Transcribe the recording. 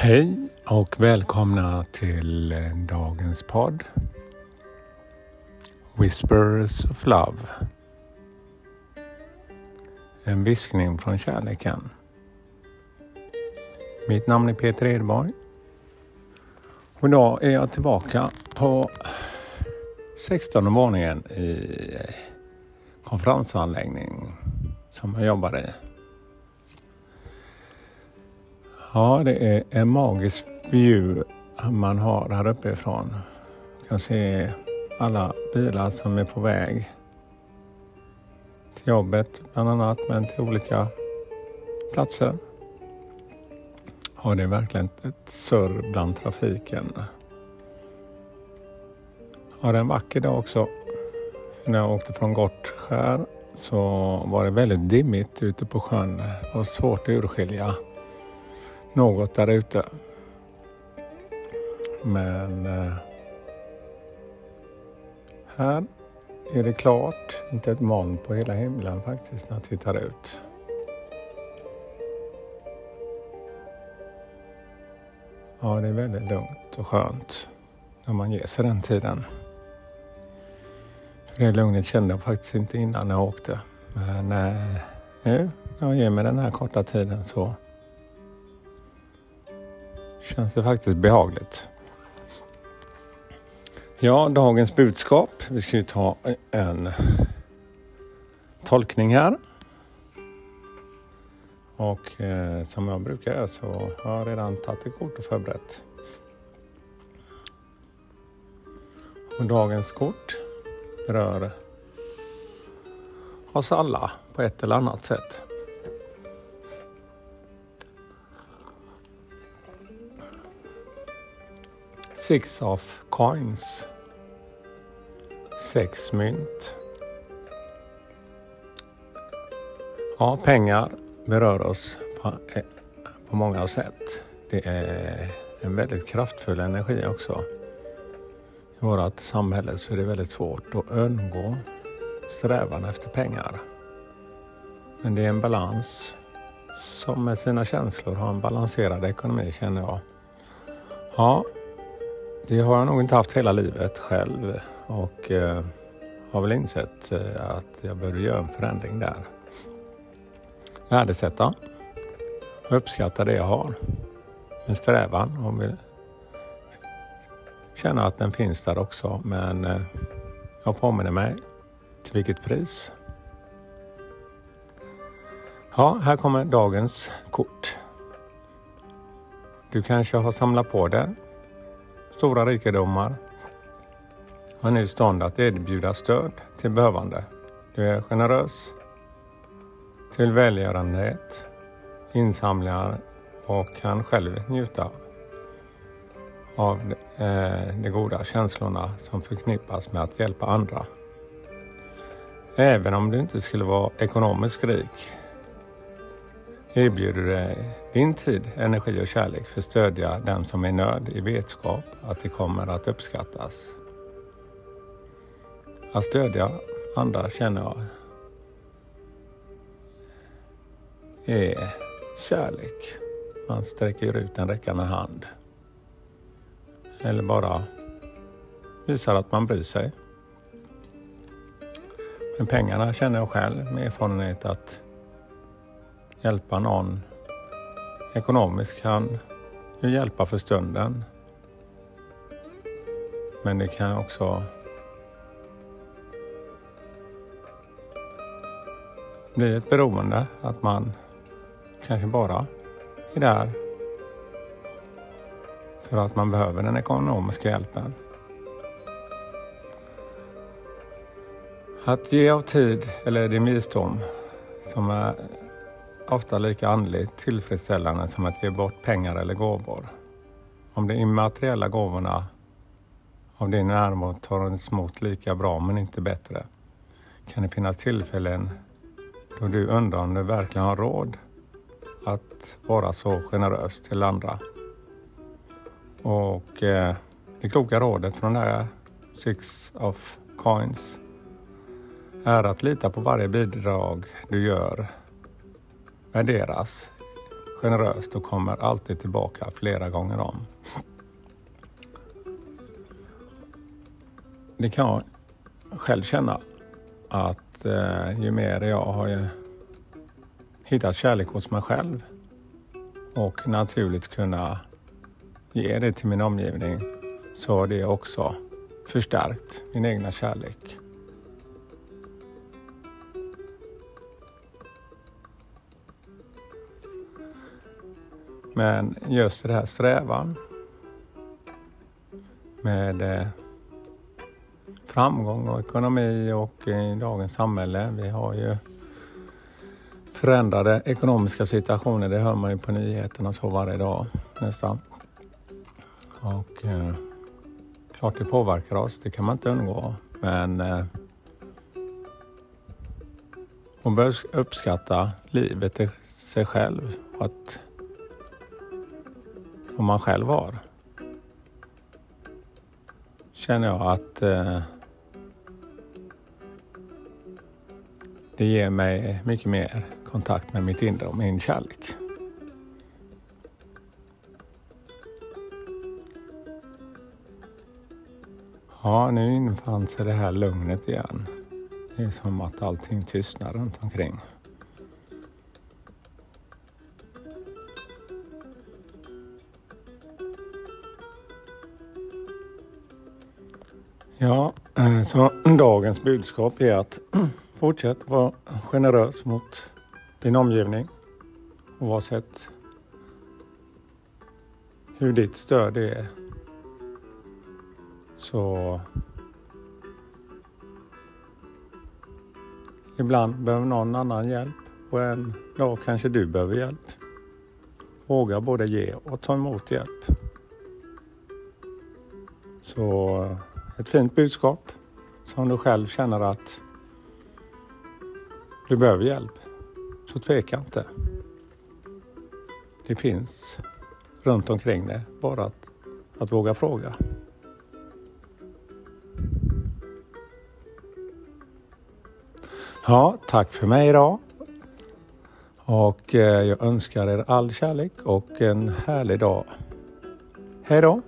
Hej och välkomna till dagens podd Whispers of Love. En viskning från kärleken. Mitt namn är Peter Edborg. Och idag är jag tillbaka på 16 våningen i konferensanläggning som jag jobbar i. Ja, det är en magisk view man har här uppifrån. Man kan se alla bilar som är på väg till jobbet bland annat, men till olika platser. Ja, det är verkligen ett surr bland trafiken. Ja, det är en vacker dag också. När jag åkte från Gottskär så var det väldigt dimmigt ute på sjön. Det var svårt att urskilja något där ute. Men eh, här är det klart, inte ett moln på hela himlen faktiskt när jag tittar ut. Ja, det är väldigt lugnt och skönt när man ger sig den tiden. För det lugnet kände jag faktiskt inte innan jag åkte. Men eh, nu när jag ger mig den här korta tiden så känns det faktiskt behagligt. Ja, dagens budskap. Vi ska ju ta en tolkning här. Och eh, som jag brukar göra så har jag redan tagit ett kort och förberett. Och dagens kort berör oss alla på ett eller annat sätt. Six of coins. Sex mynt. Ja, pengar berör oss på, eh, på många sätt. Det är en väldigt kraftfull energi också. I vårt samhälle så är det väldigt svårt att undgå strävan efter pengar. Men det är en balans som med sina känslor har en balanserad ekonomi känner jag. Ja, det har jag nog inte haft hela livet själv och eh, har väl insett eh, att jag behöver göra en förändring där. Värdesätta och uppskatta det jag har. En strävan och vill känna att den finns där också men eh, jag påminner mig till vilket pris. Ja, här kommer dagens kort. Du kanske har samlat på det stora rikedomar Han är i stånd att erbjuda stöd till behövande. Du är generös till välgörenhet, insamlingar och kan själv njuta av eh, de goda känslorna som förknippas med att hjälpa andra. Även om du inte skulle vara ekonomiskt rik erbjuder dig din tid, energi och kärlek för att stödja den som är i nöd i vetskap att det kommer att uppskattas. Att stödja andra känner jag är kärlek. Man sträcker ut en räckande hand. Eller bara visar att man bryr sig. Men pengarna känner jag själv med erfarenhet att hjälpa någon ekonomiskt kan ju hjälpa för stunden. Men det kan också bli ett beroende att man kanske bara är där för att man behöver den ekonomiska hjälpen. Att ge av tid eller din visdom som är ofta lika andligt tillfredsställande som att ge bort pengar eller gåvor. Om de immateriella gåvorna av din närvaro tar emot lika bra men inte bättre kan det finnas tillfällen då du undrar om du verkligen har råd att vara så generös till andra. Och eh, det kloka rådet från det här Six of Coins är att lita på varje bidrag du gör värderas generöst och kommer alltid tillbaka flera gånger om. Det kan jag själv känna att eh, ju mer jag har hittat kärlek hos mig själv och naturligt kunna ge det till min omgivning så har det också förstärkt min egna kärlek. Men just det här strävan med eh, framgång och ekonomi och i dagens samhälle. Vi har ju förändrade ekonomiska situationer. Det hör man ju på nyheterna så varje dag nästan. Och eh, klart det påverkar oss, det kan man inte undgå. Men eh, man bör uppskatta livet i sig själv och att som man själv har. Känner jag att eh, det ger mig mycket mer kontakt med mitt inre och min kärlek. Ja, nu infann sig det här lugnet igen. Det är som att allting tystnar runt omkring. Ja, eh, så dagens budskap är att fortsätt vara generös mot din omgivning oavsett hur ditt stöd är. Så ibland behöver någon annan hjälp och en dag kanske du behöver hjälp. Våga både ge och ta emot hjälp. Så ett fint budskap som du själv känner att du behöver hjälp. Så tveka inte. Det finns runt omkring dig. Bara att, att våga fråga. Ja, tack för mig idag. Och eh, jag önskar er all kärlek och en härlig dag. Hej då!